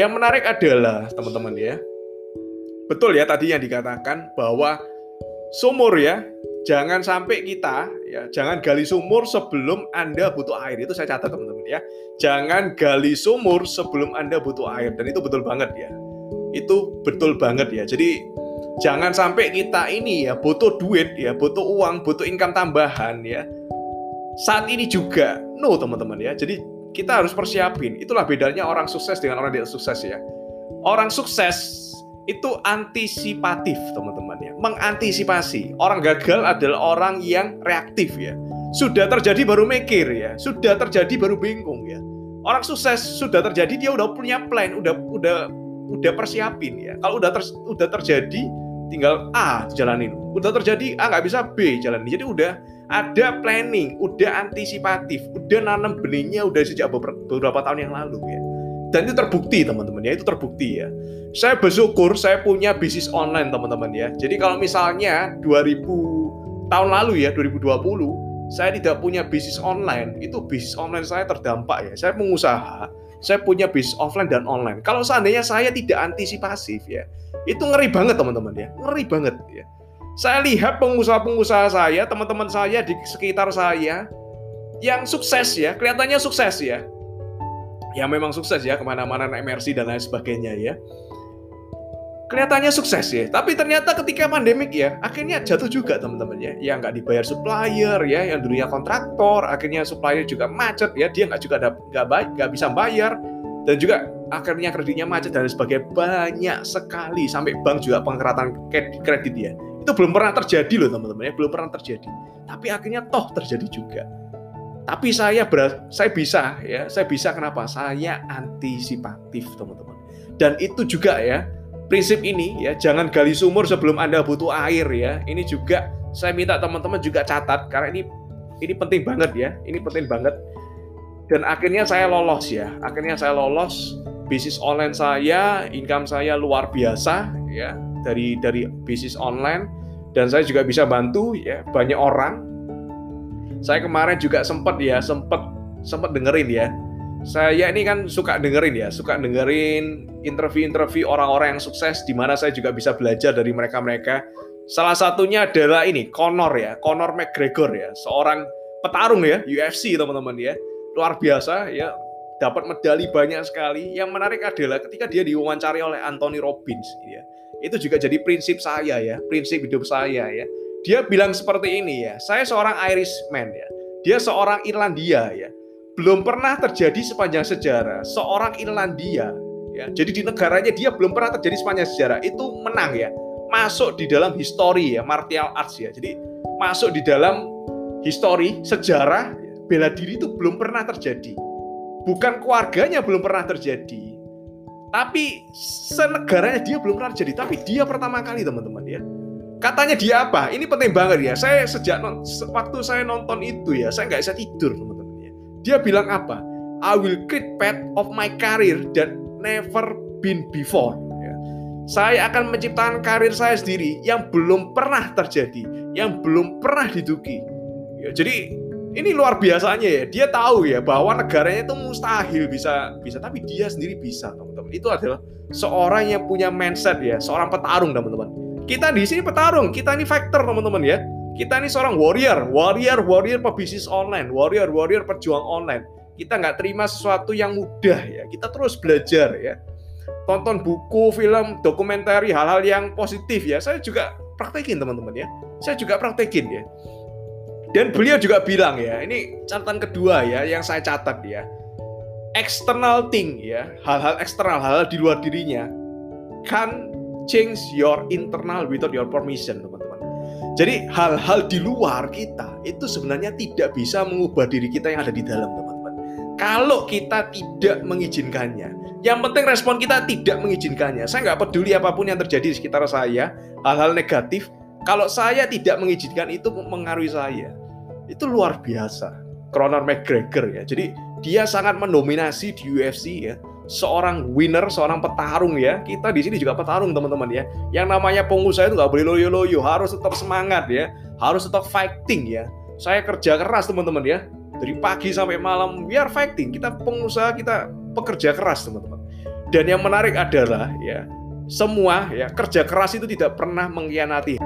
Yang menarik adalah teman-teman ya, betul ya tadi yang dikatakan bahwa sumur ya, jangan sampai kita ya, jangan gali sumur sebelum Anda butuh air. Itu saya catat teman-teman ya. Jangan gali sumur sebelum Anda butuh air dan itu betul banget ya. Itu betul banget ya. Jadi jangan sampai kita ini ya butuh duit ya, butuh uang, butuh income tambahan ya. Saat ini juga no teman-teman ya. Jadi kita harus persiapin. Itulah bedanya orang sukses dengan orang tidak sukses ya. Orang sukses itu antisipatif teman-teman ya. Mengantisipasi. Orang gagal adalah orang yang reaktif ya. Sudah terjadi baru mikir ya. Sudah terjadi baru bingung ya. Orang sukses sudah terjadi dia udah punya plan udah udah udah persiapin ya. Kalau udah ter, udah terjadi tinggal A jalanin. Udah terjadi A nggak bisa B jalanin. Jadi udah ada planning udah antisipatif udah nanam benihnya udah sejak beberapa tahun yang lalu ya. Dan itu terbukti teman-teman ya itu terbukti ya. Saya bersyukur saya punya bisnis online teman-teman ya. Jadi kalau misalnya 2000 tahun lalu ya 2020 saya tidak punya bisnis online itu bisnis online saya terdampak ya. Saya pengusaha saya punya bisnis offline dan online. Kalau seandainya saya tidak antisipasif ya itu ngeri banget teman-teman ya. Ngeri banget ya saya lihat pengusaha-pengusaha saya teman-teman saya di sekitar saya yang sukses ya kelihatannya sukses ya. Yang memang sukses ya ke mana-mana MRC dan lain sebagainya ya. Kelihatannya sukses ya tapi ternyata ketika pandemik ya akhirnya jatuh juga teman-teman ya. Yang nggak dibayar supplier ya yang dulunya kontraktor akhirnya supplier juga macet ya dia nggak juga nggak baik nggak bisa bayar. Dan juga akhirnya kreditnya macet dan sebagainya banyak sekali. Sampai bank juga pengkeratan kredit ya itu belum pernah terjadi loh teman-teman ya belum pernah terjadi tapi akhirnya toh terjadi juga tapi saya ber, saya bisa ya, saya bisa kenapa? Saya antisipatif, teman-teman. Dan itu juga ya, prinsip ini ya, jangan gali sumur sebelum Anda butuh air ya. Ini juga saya minta teman-teman juga catat karena ini ini penting banget ya. Ini penting banget. Dan akhirnya saya lolos ya. Akhirnya saya lolos bisnis online saya, income saya luar biasa ya dari dari bisnis online dan saya juga bisa bantu ya banyak orang saya kemarin juga sempat ya, sempat sempat dengerin ya. Saya ini kan suka dengerin ya, suka dengerin interview-interview orang-orang yang sukses di mana saya juga bisa belajar dari mereka-mereka. Salah satunya adalah ini Conor ya, Conor McGregor ya, seorang petarung ya, UFC teman-teman ya. Luar biasa ya, dapat medali banyak sekali. Yang menarik adalah ketika dia diwawancari oleh Anthony Robbins ya. Itu juga jadi prinsip saya ya, prinsip hidup saya ya. Dia bilang seperti ini ya, saya seorang Irishman ya, dia seorang Irlandia ya, belum pernah terjadi sepanjang sejarah seorang Irlandia ya, jadi di negaranya dia belum pernah terjadi sepanjang sejarah. Itu menang ya, masuk di dalam histori ya, martial arts ya, jadi masuk di dalam histori sejarah bela diri itu belum pernah terjadi, bukan keluarganya belum pernah terjadi, tapi senegaranya dia belum pernah terjadi, tapi dia pertama kali teman-teman ya Katanya dia apa? Ini penting banget ya. Saya sejak waktu saya nonton itu ya, saya nggak bisa tidur teman-teman ya. Dia bilang apa? I will create path of my career that never been before. Ya. Saya akan menciptakan karir saya sendiri yang belum pernah terjadi, yang belum pernah diduki. Ya, jadi ini luar biasanya ya. Dia tahu ya bahwa negaranya itu mustahil bisa bisa, tapi dia sendiri bisa, teman-teman. Itu adalah seorang yang punya mindset ya, seorang petarung, teman-teman kita di sini petarung, kita ini fighter teman-teman ya. Kita ini seorang warrior, warrior, warrior pebisnis online, warrior, warrior pejuang online. Kita nggak terima sesuatu yang mudah ya. Kita terus belajar ya. Tonton buku, film, dokumenter, hal-hal yang positif ya. Saya juga praktekin teman-teman ya. Saya juga praktekin ya. Dan beliau juga bilang ya, ini catatan kedua ya yang saya catat ya. External thing ya, hal-hal eksternal, hal-hal di luar dirinya kan change your internal without your permission, teman-teman. Jadi hal-hal di luar kita itu sebenarnya tidak bisa mengubah diri kita yang ada di dalam, teman-teman. Kalau kita tidak mengizinkannya, yang penting respon kita tidak mengizinkannya. Saya nggak peduli apa pun yang terjadi di sekitar saya, hal-hal negatif. Kalau saya tidak mengizinkan itu mengaruhi saya, itu luar biasa. Conor McGregor ya. Jadi dia sangat mendominasi di UFC ya seorang winner, seorang petarung ya. Kita di sini juga petarung teman-teman ya. Yang namanya pengusaha itu nggak boleh loyo-loyo, harus tetap semangat ya, harus tetap fighting ya. Saya kerja keras teman-teman ya, dari pagi sampai malam we are fighting. Kita pengusaha, kita pekerja keras teman-teman. Dan yang menarik adalah ya semua ya kerja keras itu tidak pernah mengkhianati